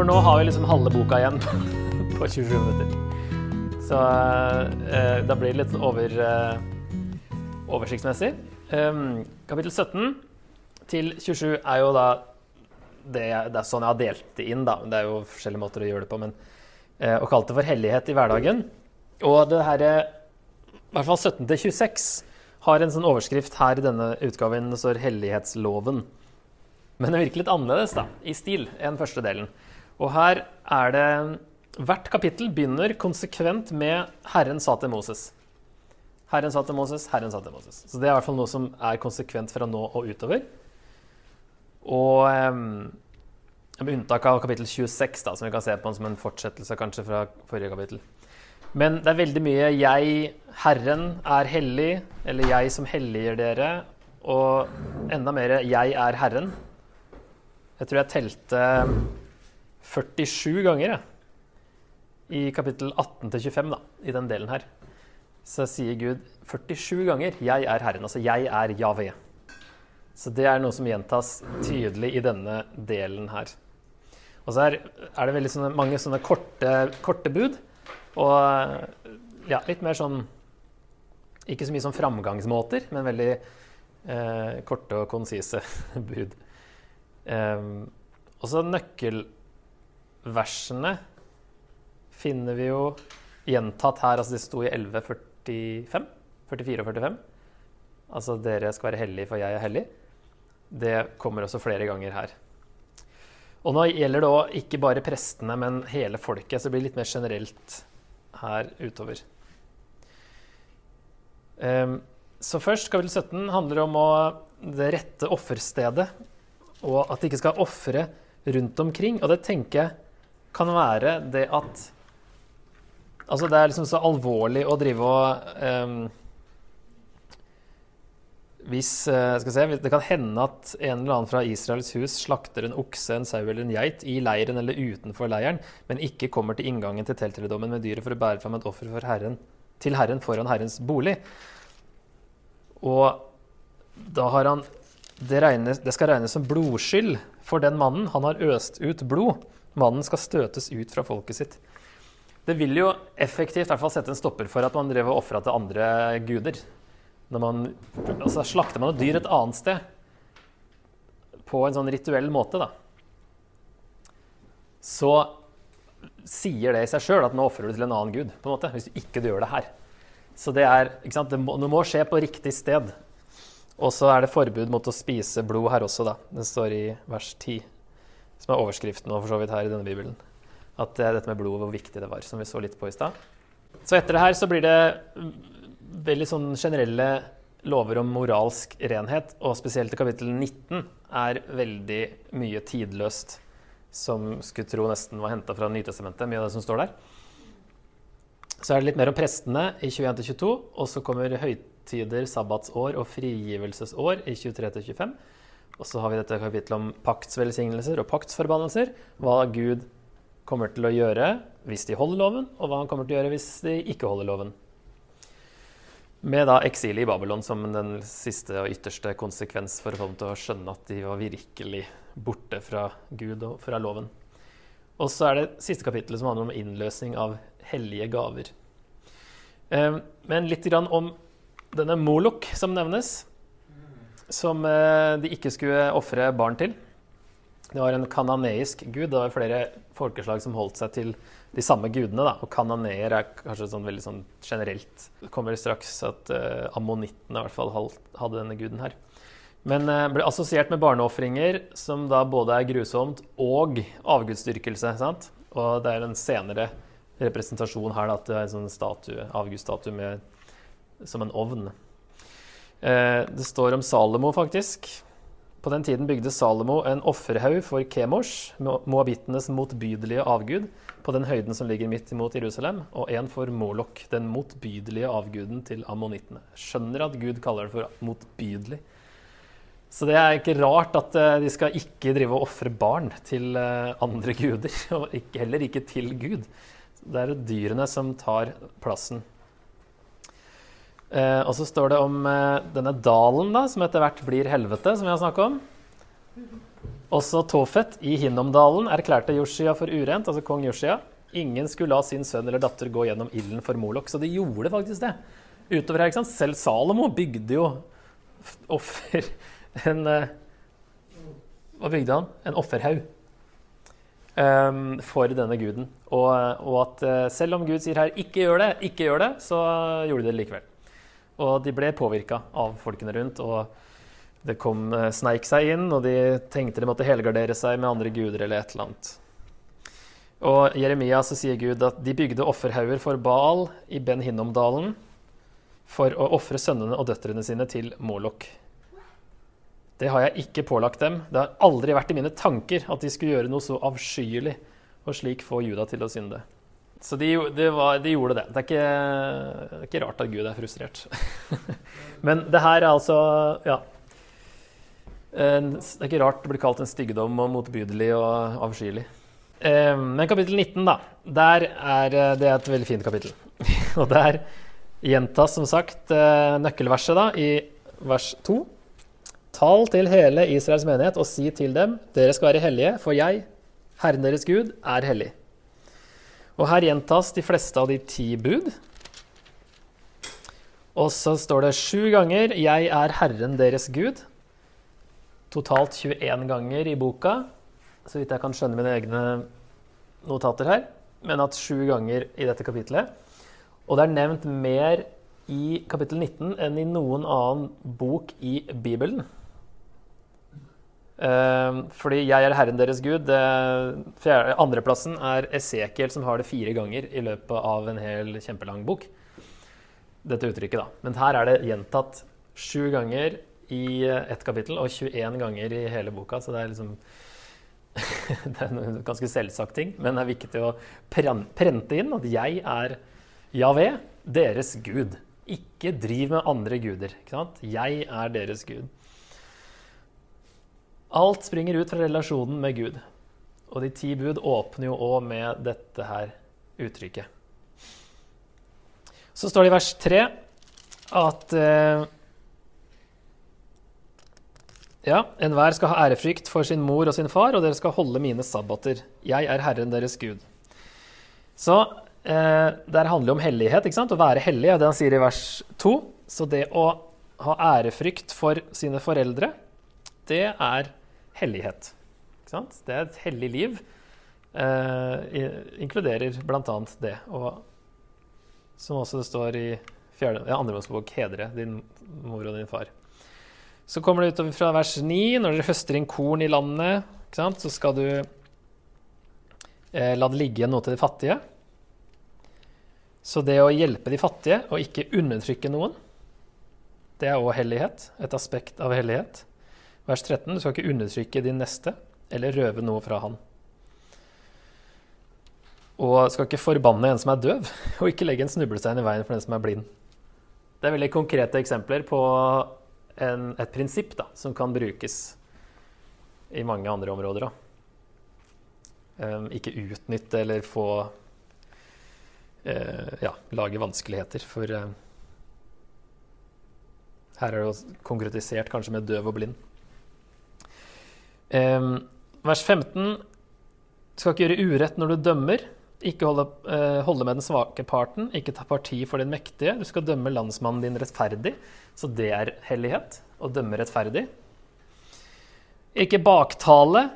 For nå har vi liksom halve boka igjen på 27 minutter. Så eh, da blir det litt over, eh, oversiktsmessig. Um, kapittel 17 til 27 er jo da det, det, er sånn jeg har delt det inn, da. Det er jo forskjellige måter å gjøre det på. Men, eh, og kalt det for hellighet i hverdagen. Og det her, i hvert fall 17 til 26, har en sånn overskrift her i denne utgaven. Det står 'Hellighetsloven'. Men det virker litt annerledes da, i stil enn første delen. Og her er det Hvert kapittel begynner konsekvent med 'Herren sa til Moses'. Herren sa til Moses, Herren sa til Moses. Så det er i hvert fall noe som er konsekvent fra nå og utover. Og um, med unntak av kapittel 26, da, som vi kan se på som en fortsettelse kanskje fra forrige kapittel. Men det er veldig mye 'jeg, Herren, er hellig', eller 'jeg som helliger dere', og enda mer 'jeg er Herren'. Jeg tror jeg telte 47 ganger ja. i kapittel 18 25, da, i den delen her. Så sier Gud 47 ganger 'Jeg er Herren', altså 'jeg er Javé'. Så det er noe som gjentas tydelig i denne delen her. Og så er, er det veldig sånne, mange sånne korte, korte, bud. Og ja, litt mer sånn Ikke så mye sånn framgangsmåter, men veldig eh, korte og konsise bud. Um, og så nøkkelversene finner vi jo gjentatt her. Altså det sto i 11.45, 44 og 45. Altså 'dere skal være hellige, for jeg er hellig'. Det kommer også flere ganger her. Og nå gjelder det òg ikke bare prestene, men hele folket. Så det blir litt mer generelt her utover. Um, så først, kapittel 17 handler om å, det rette offerstedet og at de ikke skal ofre rundt omkring. Og det tenker jeg kan være det at Altså, det er liksom så alvorlig å drive og um, hvis, skal se, Det kan hende at en eller annen fra Israels hus slakter en okse, en sau eller en geit i leiren eller utenfor leiren, men ikke kommer til inngangen til telteledommen med dyret for å bære fram et offer herren, til Herren foran Herrens bolig. Og da har han det, regnes, det, skal regnes som blodskyld for den mannen. Han har øst ut blod. Mannen skal støtes ut fra folket sitt. Det vil jo effektivt i hvert fall sette en stopper for at man drev og ofra til andre guder. Når man, altså Slakter man et dyr et annet sted på en sånn rituell måte, da, så sier det i seg sjøl at nå ofrer du til en annen gud, på en måte, hvis du ikke gjør det her. Så det, er, det må, det må skje på riktig sted. Og så er det forbud mot å spise blod her også, da. Det står i vers 10, som er overskriften for så vidt her i denne bibelen. At det dette med blod, hvor viktig det var, som vi så litt på i stad. Så etter det her så blir det veldig sånn generelle lover om moralsk renhet, og spesielt i kapittel 19 er veldig mye tidløst som skulle tro nesten var henta fra Nytestamentet, mye av det som står der. Så er det litt mer om prestene i 21-22, og så kommer høytider, sabbatsår og frigivelsesår i 23-25. Og så har vi dette kapittelet om paktsvelsignelser og paktsforbannelser. Hva Gud kommer til å gjøre hvis de holder loven, og hva han kommer til å gjøre hvis de ikke holder loven. Med da eksilet i Babylon som den siste og ytterste konsekvens for å å skjønne at de var virkelig borte fra Gud og fra loven. Og så er det siste kapittelet som handler om innløsning av hellige gaver. Ehm, men litt om denne Molok som nevnes, som eh, de ikke skulle ofre barn til. Det var en kananeisk gud. Det var flere folkeslag som holdt seg til de samme gudene. Da. Og kananeer er kanskje sånn veldig sånn generelt. Det kommer straks at uh, ammonittene i hvert fall hadde denne guden her. Men uh, ble assosiert med barneofringer, som da både er grusomt og avgudsdyrkelse. Sant? Og det er en senere representasjon her da, at det er en sånn statue, avgudsstatue med som en ovn. Eh, det står om Salomo, faktisk. På den tiden bygde Salomo en offerhaug for Kemosh, moabittenes motbydelige avgud, på den høyden som ligger midt imot Jerusalem, og en for Molok, den motbydelige avguden til ammonittene. Skjønner at Gud kaller det for motbydelig. Så det er ikke rart at eh, de skal ikke drive og ofre barn til eh, andre guder, og heller ikke til Gud. Det er dyrene som tar plassen. Eh, og så står det om eh, denne dalen da, som etter hvert blir helvete, som vi har snakket om. Også Tofet i Hinnomdalen erklærte Joshia for urent, altså kong Joshia. Ingen skulle la sin sønn eller datter gå gjennom ilden for Molok. Så de gjorde faktisk det. Utover her, ikke sant? Selv Salomo bygde jo offer En eh, Hva bygde han? En offerhaug um, for denne guden. Og, og, at eh, selv om Gud sier her 'ikke gjør det', ikke gjør det, så gjorde de det likevel. Og de ble påvirka av folkene rundt. og det kom, eh, sneik seg inn, og de tenkte de måtte helgardere seg med andre guder eller et eller annet. Og Jeremia så sier Gud at de bygde offerhauger for Baal i Ben Hinnomdalen for å ofre sønnene og døtrene sine til Molok. Det har jeg ikke pålagt dem. Det har aldri vært i mine tanker at de skulle gjøre noe så avskyelig og slik få Juda til å synde. Så de, de, var, de gjorde det. Det er, ikke, det er, ikke, rart at Gud er frustrert. Men det her er altså Ja. Det er ikke rart det blir kalt en styggedom og motbydelig og avskyelig. Men kapittel 19, da. Der er, det er et veldig fint kapittel. Og der gjentas som sagt nøkkelverset da, i vers 2. Tal til hele Israels menighet og si til dem, dere skal være hellige, for jeg, Herren deres Gud, er hellig. Og her gjentas de fleste av de ti bud. Og så står det sju ganger 'Jeg er Herren deres Gud'. Totalt 21 ganger i boka, så vidt jeg kan skjønne mine egne notater her. Men at sju ganger i dette kapitlet. Og det er nevnt mer i kapittel 19 enn i noen annen bok i Bibelen. Uh, fordi 'jeg er Herren deres Gud'. Andreplassen er Esekiel, som har det fire ganger i løpet av en hel kjempelang bok. Dette uttrykket, da. Men her er det gjentatt sju ganger i ett kapittel og 21 ganger i hele boka. Så det er liksom Det er en ganske selvsagt ting, men det er viktig å prente inn at jeg er Javé, deres Gud. Ikke driv med andre guder. Jeg er deres Gud. Alt springer ut fra relasjonen med Gud. Og de ti bud åpner jo òg med dette her uttrykket. Så står det i vers 3 at eh, ja, enhver skal ha ærefrykt for sin mor og sin far, og dere skal holde mine sabbater. Jeg er Herren deres Gud. Så eh, det handler om hellighet, ikke sant? å være hellig, er det han sier i vers 2. Så det å ha ærefrykt for sine foreldre, det er hellighet. Det er et hellig liv. Eh, inkluderer bl.a. det. Og som også det står i ja, andre Mosebok, hedre din mor og din far. Så kommer det utover fra vers 9. Når dere høster inn korn i landet, så skal du eh, la det ligge igjen noe til de fattige. Så det å hjelpe de fattige og ikke undertrykke noen, det er òg hellighet. Et aspekt av hellighet. Vers 13. Du skal ikke undertrykke din neste eller røve noe fra han. Og skal ikke forbanne en som er døv, og ikke legge en snublestein i veien for den som er blind. Det er veldig konkrete eksempler på en, et prinsipp da, som kan brukes i mange andre områder. Um, ikke utnytte eller få uh, Ja, lage vanskeligheter. For uh, her er det jo konkretisert kanskje med døv og blind. Um, vers 15. Du skal ikke gjøre urett når du dømmer. Ikke holde, uh, holde, med den svake parten. Ikke ta parti for den mektige. Du skal dømme landsmannen din rettferdig. Så det er hellighet. Å dømme rettferdig. Ikke baktale.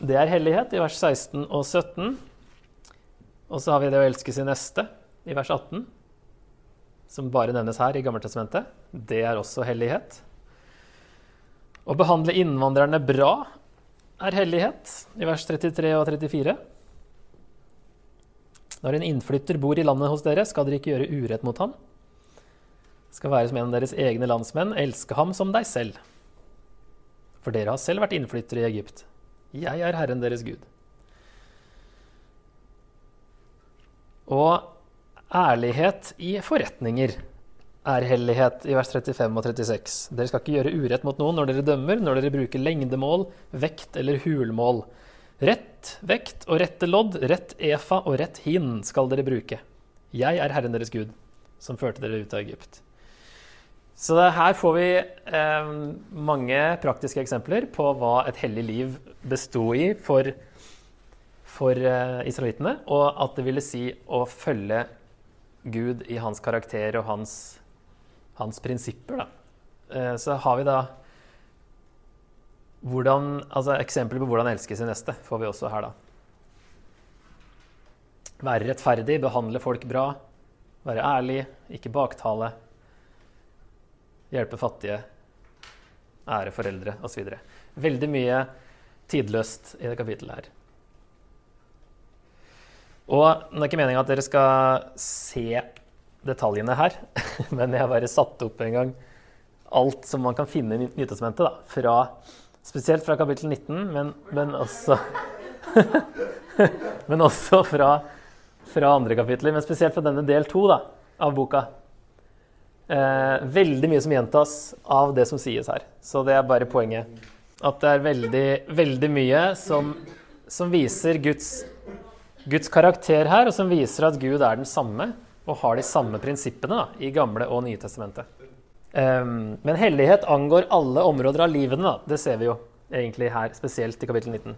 Det er hellighet, i vers 16 og 17. Og så har vi det å elske sin neste, i vers 18. Som bare nevnes her i Gammeltestamentet. Det er også hellighet. Å behandle innvandrerne bra er hellighet, i vers 33 og 34. Når en innflytter bor i landet hos dere, skal dere ikke gjøre urett mot ham. Skal være som en av deres egne landsmenn, elske ham som deg selv. For dere har selv vært innflyttere i Egypt. Jeg er Herren deres Gud. Og ærlighet i forretninger er hellighet i vers 35 og 36. Dere skal ikke gjøre urett mot noen når dere dømmer, når dere bruker lengdemål, vekt eller hulmål. Rett vekt og rette lodd, rett efa og rett hin skal dere bruke. Jeg er Herren deres Gud, som førte dere ut av Egypt. Så her får vi eh, mange praktiske eksempler på hva et hellig liv besto i for, for eh, israelittene, og at det ville si å følge Gud i hans karakter og hans, hans prinsipper. Da. så har vi da hvordan, altså eksempler på hvordan elske sin neste får vi også her, da. Være rettferdig, behandle folk bra, være ærlig, ikke baktale. Hjelpe fattige, ære foreldre osv. Veldig mye tidløst i det kapittelet her. Og det er ikke meninga at dere skal se detaljene her, men jeg bare satt opp en gang alt som man kan finne i Nytestamentet, fra, spesielt fra kapittel 19, men, men også Men også fra, fra andre kapitler, men spesielt fra denne del to av boka. Eh, veldig mye som gjentas av det som sies her. Så det er bare poenget. At det er veldig, veldig mye som, som viser Guds, Guds, karakter her, og som viser at Gud er den samme og har de samme prinsippene da, i Gamle og Nye testamentet. Um, men hellighet angår alle områder av livene. Da. Det ser vi jo egentlig her, spesielt i kapittel 19.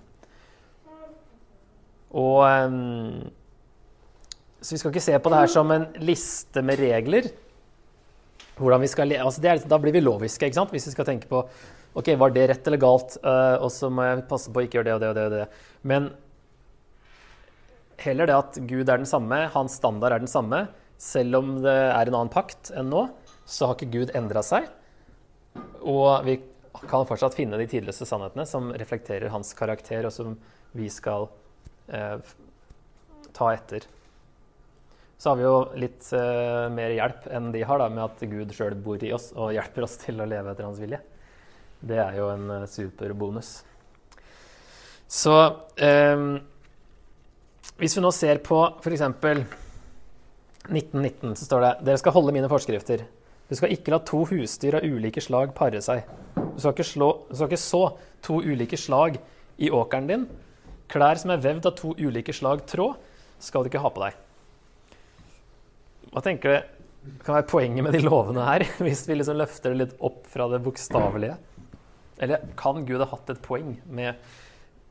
Og um, Så vi skal ikke se på det her som en liste med regler skal altså er, Da blir vi loviske, ikke sant? hvis vi skal tenke på ok, var det rett eller galt, uh, og så må jeg passe på å ikke gjøre det og det og det. og det. Men heller det at Gud er den samme, hans standard er den samme. Selv om det er en annen pakt enn nå, så har ikke Gud endra seg. Og vi kan fortsatt finne de tidligste sannhetene som reflekterer hans karakter, og som vi skal eh, ta etter så har vi jo litt eh, mer hjelp enn de har, da, med at Gud sjøl bor i oss og hjelper oss til å leve etter hans vilje. Det er jo en eh, super bonus. Så um, hvis vi nå ser på f.eks. 1919, så står det dere skal holde mine forskrifter. Du skal ikke la to husdyr av ulike slag pare seg. Du skal ikke, slå, du skal ikke så to ulike slag i åkeren din. Klær som er vevd av to ulike slag tråd, skal du ikke ha på deg. Hva tenker du kan være poenget med de lovene her, hvis vi liksom løfter det litt opp fra det bokstavelige? Eller kan Gud ha hatt et poeng med,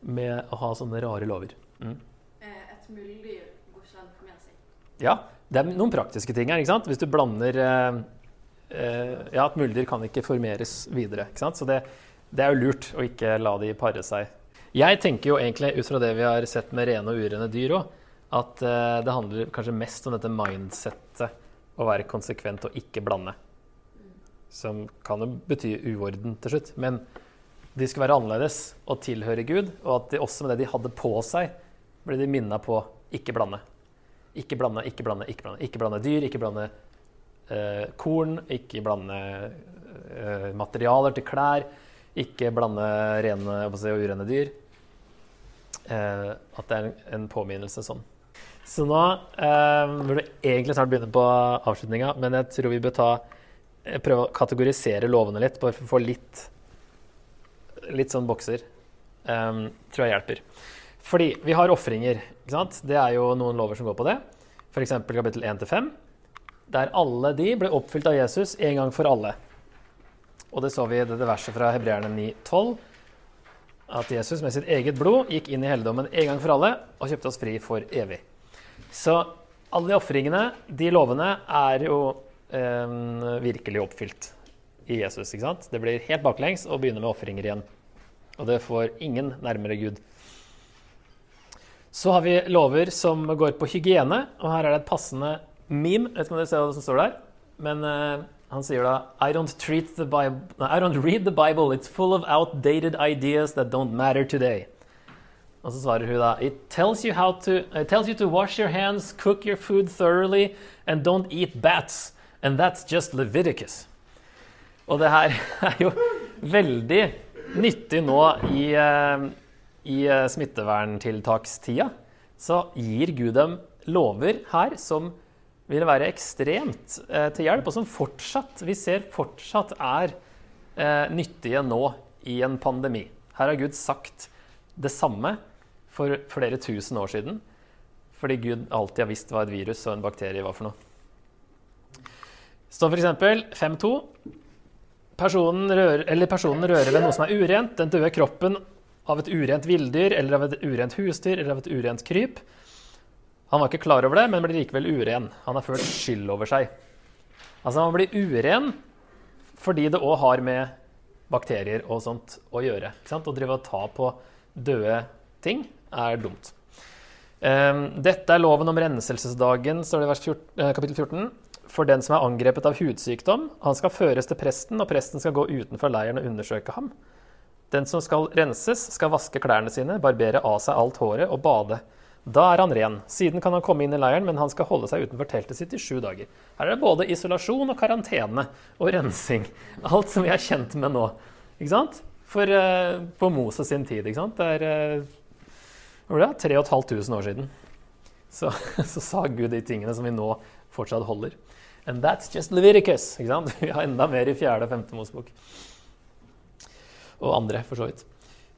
med å ha sånne rare lover? Mm. Eh, et muldyr går ikke an å formere seg. Ja, det er noen praktiske ting her. ikke sant? Hvis du blander eh, eh, Ja, at muldyr kan ikke formeres videre. ikke sant? Så det, det er jo lurt å ikke la de pare seg. Jeg tenker jo egentlig ut fra det vi har sett med rene og urene dyr òg, at uh, det handler kanskje mest om dette mindsettet å være konsekvent og ikke blande. Som kan jo bety uorden til slutt. Men de skal være annerledes og tilhøre Gud. Og at de også med det de hadde på seg, ble de minna på ikke blande. Ikke blande, ikke blande, ikke blande. Ikke blande dyr, ikke blande uh, korn, ikke blande uh, materialer til klær. Ikke blande rene og urene dyr. at det er en påminnelse sånn. Så nå eh, burde vi egentlig snart begynne på avslutninga, men jeg tror vi bør ta, eh, prøve å kategorisere lovene litt, bare for å få litt, litt sånn bokser. Um, tror jeg hjelper. Fordi vi har ofringer. Det er jo noen lover som går på det. F.eks. kapittel 1-5, der alle de ble oppfylt av Jesus en gang for alle. Og det så vi i dette verset fra Hebreerne 9,12. At Jesus med sitt eget blod gikk inn i helligdommen en gang for alle og kjøpte oss fri for evig. Så alle de ofringene, de lovene, er jo eh, virkelig oppfylt i Jesus. ikke sant? Det blir helt baklengs å begynne med ofringer igjen. Og det får ingen nærmere Gud. Så har vi lover som går på hygiene, og her er det et passende meme. vet ikke om dere ser hva som står der, men uh, han sier da I don't, Bible, I don't read the Bible. It's full of outdated ideas that don't matter today. Og så svarer hun da It tells you, to, it tells you to wash your hands, cook your food thoroughly, and don't eat bats. And that's just Leviticus. Og det her er jo veldig nyttig nå i, eh, i eh, smitteverntiltakstida. Så gir Gud dem lover her som vil være ekstremt eh, til hjelp, og som fortsatt, vi ser fortsatt er eh, nyttige nå i en pandemi. Her har Gud sagt det samme for flere tusen år siden. Fordi Gud alltid har visst hva et virus og en bakterie var for noe. Så f.eks. 5.2.: personen personen rører ved noe som er urent, den døde kroppen av et urent villdyr eller av et urent husdyr eller av et urent kryp. Han var ikke klar over det, men blir likevel uren. Han har følt skyld over seg. Altså Man blir uren fordi det òg har med bakterier og sånt å gjøre. Å drive og ta på døde ting er dumt. Um, dette er loven om renselsesdagen, står det i vers 14, eh, kapittel 14. For den som er angrepet av hudsykdom, han skal føres til presten, og presten skal gå utenfor leiren og undersøke ham. Den som skal renses, skal vaske klærne sine, barbere av seg alt håret og bade. Da er han ren. Siden kan han komme inn i leiren, men han skal holde seg utenfor teltet sitt i sju dager. Her er det både isolasjon og karantene og rensing. Alt som vi er kjent med nå. Ikke sant? For uh, på Moses sin tid, ikke sant? Det er uh, det? 3500 år siden. Så, så, sa Gud de tingene som vi nå fortsatt holder. And that's just Leviticus. Ikke sant? Vi har enda mer i fjerde og femte Mosebok. Og andre, for så vidt.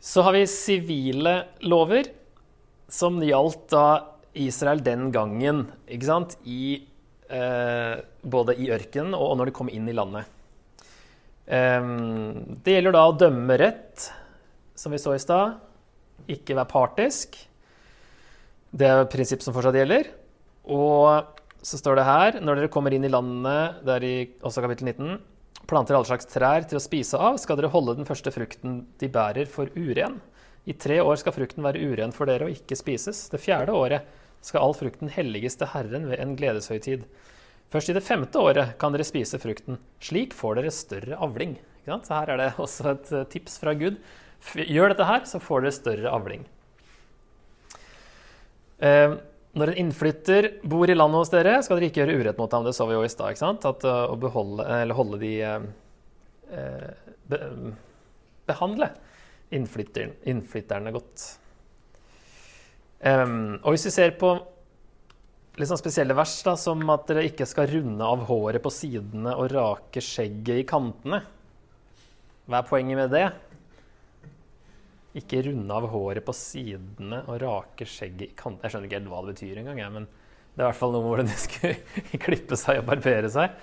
Så har vi sivile lover som gjaldt da Israel den gangen, ikke sant? I, eh, både i ørkenen og når de kom inn i landet. Um, det gjelder da å dømme rett, som vi så i stad. Ikke være partisk. Det er et prinsipp som fortsatt gjelder. Og så står det her når dere kommer inn i landet, det er i også kapittel 19, planter alle slags trær til å spise av, skal dere holde den første frukten de bærer, for uren. I tre år skal frukten være uren for dere og ikke spises. Det fjerde året skal all frukten helliges til Herren ved en gledeshøytid. Først i det femte året kan dere spise frukten. Slik får dere større avling. Så her er det også et eh, tips fra Gud. Gjør dette her, så får dere større avling. Eh, når en innflytter bor i landet hos dere, skal dere ikke gjøre urett mot ham. Det så vi jo i stad. At uh, Å beholde, eller holde de uh, be, Behandle innflytterne godt. Um, og hvis vi ser på litt sånn spesielle vers, da, som at dere ikke skal runde av håret på sidene og rake skjegget i kantene Hva er poenget med det? Ikke runde av håret på sidene og rake skjegget i kantene. Jeg skjønner ikke helt hva det betyr engang, men det er i hvert fall noe hvor de skulle klippe seg og barbere seg.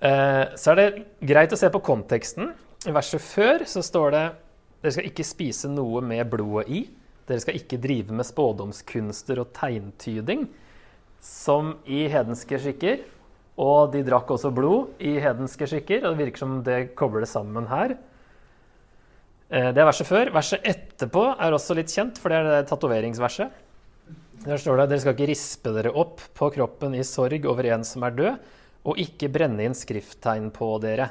Eh, så er det greit å se på konteksten. I verset før så står det dere skal ikke spise noe med blodet i. Dere skal ikke drive med spådomskunster og tegntyding, som i hedenske skikker. Og de drakk også blod i hedenske skikker, og det virker som det kobler sammen her. Eh, det er verset før. Verset etterpå er også litt kjent, for det er det tatoveringsverset. Der står det dere skal ikke rispe dere opp på kroppen i sorg over en som er død, og ikke brenne inn skrifttegn på dere.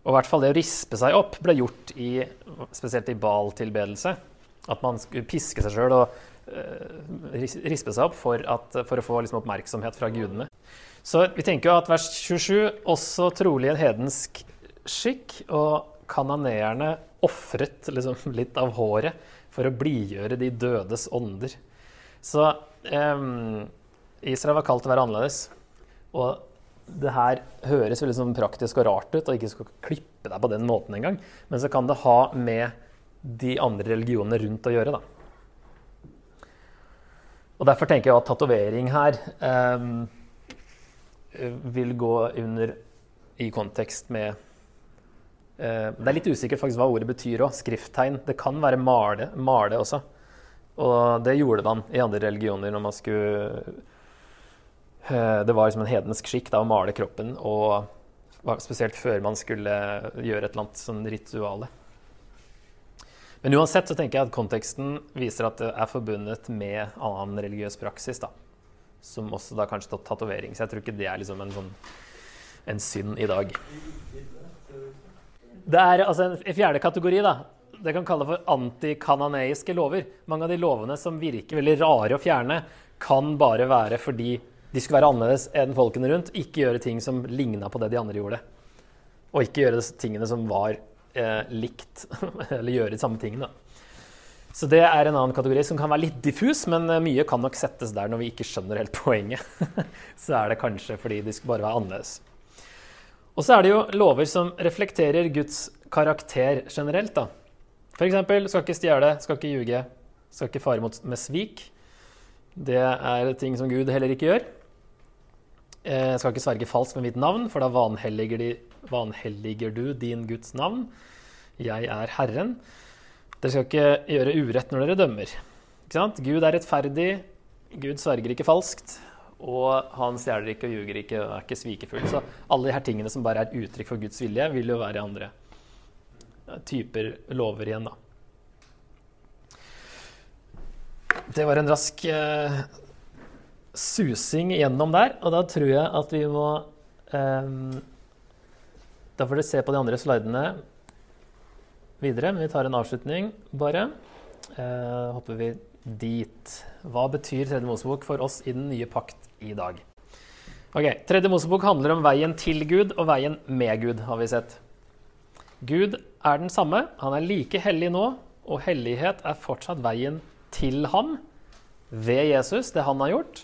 Og i hvert fall det å rispe seg opp ble gjort i, spesielt i baltilbedelse. At man skulle piske seg sjøl og uh, rispe seg opp for, at, for å få liksom, oppmerksomhet fra gudene. Så vi tenker jo at vers 27 også trolig en hedensk skikk. Og kananeerne ofret liksom litt av håret for å blidgjøre de dødes ånder. Så um, Israel var kalt å være annerledes. Og det her høres veldig sånn praktisk og rart ut, og ikke skal klippe deg på den måten engang. Men så kan det ha med de andre religionene rundt å gjøre, da. Og derfor tenker jeg at tatovering her um, vil gå under i kontekst med det er litt usikkert faktisk hva ordet betyr òg. Skrifttegn. Det kan være male, male også. Og det gjorde man i andre religioner når man skulle eh, Det var liksom en hedensk skikk da, å male kroppen, og spesielt før man skulle gjøre et eller annet sånn rituale. Men uansett så tenker jeg at konteksten viser at det er forbundet med annen religiøs praksis. da, Som også da kanskje tatovering. Så jeg tror ikke det er liksom en, sånn, en synd i dag. Det er altså en, fjerde kategori, da. Det kan kalle for antikananeiske lover. Mange av de lovene som virker veldig rare å fjerne, kan bare være fordi de skulle være annerledes enn folkene rundt. Ikke gjøre ting som ligna på det de andre gjorde. Og ikke gjøre tingene som var eh, likt, eller gjøre de samme tingene. Så det er en annen kategori som kan være litt diffus, men eh, mye kan nok settes der når vi ikke skjønner helt poenget. Så er det kanskje fordi de skulle bare være annerledes. Og så er det jo lover som reflekterer Guds karakter generelt. da. F.eks. skal ikke stjele, skal ikke ljuge, skal ikke fare mot med svik. Det er ting som Gud heller ikke gjør. Eh, skal ikke sverge falskt med mitt navn, for da vanhelliger, de, vanhelliger du din Guds navn. Jeg er Herren. Dere skal ikke gjøre urett når dere dømmer. Gud er rettferdig. Gud sverger ikke falskt. Og han stjeler ikke og ljuger ikke og er ikke svikefull. Så alle de her tingene som bare er uttrykk for Guds vilje, vil jo være i andre typer lover igjen, da. Det var en rask eh, susing gjennom der, og da tror jeg at vi må eh, Da får dere se på de andre slidene videre, men vi tar en avslutning, bare. Eh, hopper vi dit. Hva betyr Tredje Mosebok for oss i den nye pakt i dag? Ok, Tredje Mosebok handler om veien til Gud og veien med Gud, har vi sett. Gud er den samme, han er like hellig nå, og hellighet er fortsatt veien til ham ved Jesus, det han har gjort,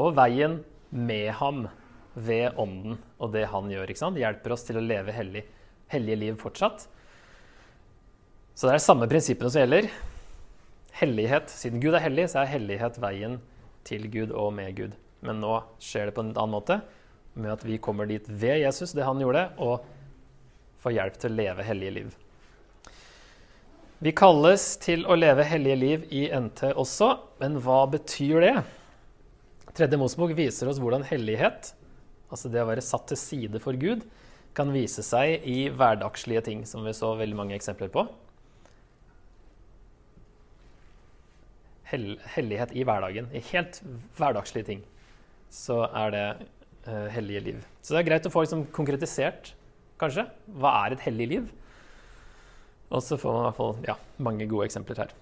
og veien med ham ved Ånden og det han gjør. ikke sant? Hjelper oss til å leve hellig, hellige liv fortsatt. Så det er de samme prinsippene som gjelder. Hellighet, Siden Gud er hellig, så er hellighet veien til Gud og med Gud. Men nå skjer det på en annen måte, med at vi kommer dit ved Jesus, det han gjorde, og får hjelp til å leve hellige liv. Vi kalles til å leve hellige liv i NT også, men hva betyr det? Tredje Mosebok viser oss hvordan hellighet, altså det å være satt til side for Gud, kan vise seg i hverdagslige ting, som vi så veldig mange eksempler på. Hellighet i hverdagen. I helt hverdagslige ting så er det uh, hellige liv. Så det er greit å få liksom, konkretisert, kanskje, hva er et hellig liv? Og så får man i hvert fall ja, mange gode eksempler her.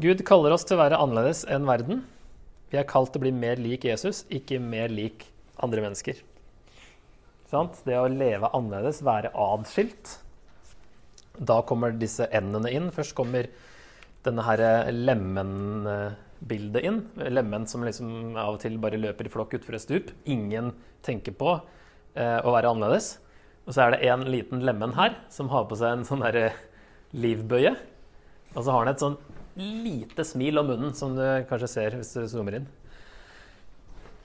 Gud kaller oss til å være annerledes enn verden. Vi er kalt til å bli mer lik Jesus, ikke mer lik andre mennesker. Sant? Det å leve annerledes, være adskilt. Da kommer disse endene inn. Først kommer denne her eh, lemen-bildet inn. Lemen som liksom av og til bare løper i flokk utfor et stup. Ingen tenker på eh, å være annerledes. Og så er det en liten lemen her som har på seg en sånn derre livbøye. Og så har han et sånn lite smil om munnen, som du kanskje ser hvis du zoomer inn.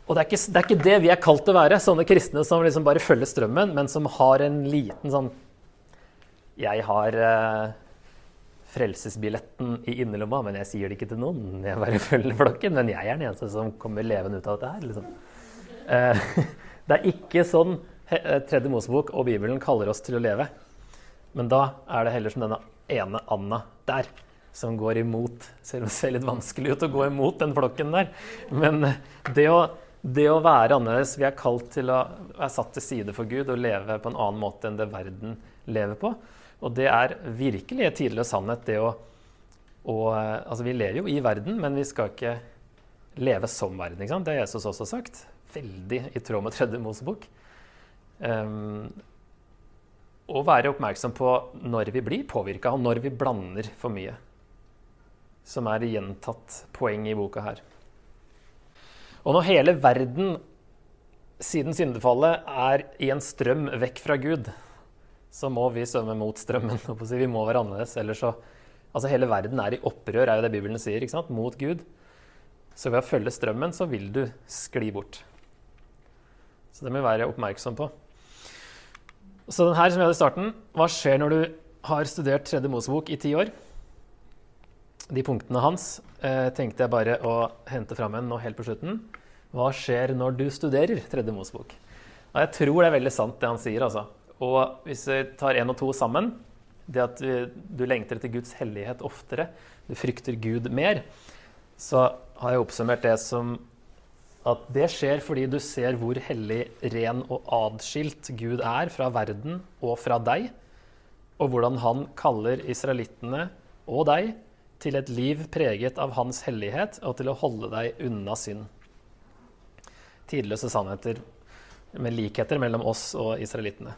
Og det er, ikke, det er ikke det vi er kalt å være, sånne kristne som liksom bare følger strømmen, men som har en liten sånn Jeg har eh, frelsesbilletten i innerlomma, men jeg sier det ikke til noen. Jeg bare følger flokken, men jeg er den eneste som kommer levende ut av dette her. Liksom. Eh, det er ikke sånn eh, Tredje Mosebok og Bibelen kaller oss til å leve. Men da er det heller som denne ene Anna der, som går imot Selv om det ser litt vanskelig ut å gå imot den flokken der. Men det å, det å være annerledes Vi er kalt til å være satt til side for Gud og leve på en annen måte enn det verden lever på. Og det er virkelig en tidligere sannhet, det å, å Altså, vi lever jo i verden, men vi skal ikke leve som verden. ikke sant? Det har Jesus også sagt. Veldig i tråd med tredje Mosebok. Um, og være oppmerksom på når vi blir påvirka, og når vi blander for mye. Som er gjentatt poeng i boka her. Og når hele verden siden syndefallet er i en strøm vekk fra Gud, så må vi svømme mot strømmen. Vi må være annerledes. Ellers så Altså hele verden er i opprør, er jo det Bibelen sier, ikke sant? mot Gud. Så ved å følge strømmen så vil du skli bort. Så det må vi være oppmerksom på. Så den her som vi hadde i starten, hva skjer når du har studert Tredje Mosebok i ti år? De punktene hans eh, tenkte jeg bare å hente fram igjen nå helt på slutten. Hva skjer når du studerer Tredje Mosebok? Jeg tror det er veldig sant, det han sier. altså. Og hvis vi tar én og to sammen, det at du, lengter etter Guds hellighet oftere, du frykter Gud mer, så har jeg oppsummert det som at det skjer fordi du ser hvor hellig, ren og adskilt Gud er fra verden og fra deg, og hvordan han kaller israelittene og deg til et liv preget av hans hellighet og til å holde deg unna synd. Tidløse sannheter med likheter mellom oss og israelittene.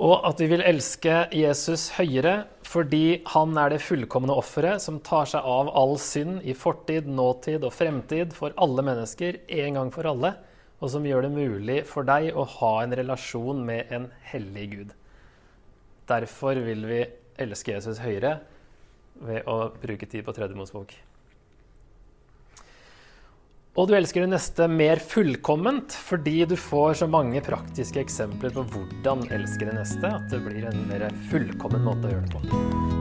Og at vi vil elske Jesus høyere fordi han er det fullkomne offeret som tar seg av all synd i fortid, nåtid og fremtid for alle mennesker en gang for alle, og som gjør det mulig for deg å ha en relasjon med en hellig Gud. Derfor vil vi elske Jesus høyere ved å bruke tid på Tredje Mosebok. Og du elsker det neste mer fullkomment fordi du får så mange praktiske eksempler på hvordan elske det neste at det blir en mer fullkommen måte å gjøre det på.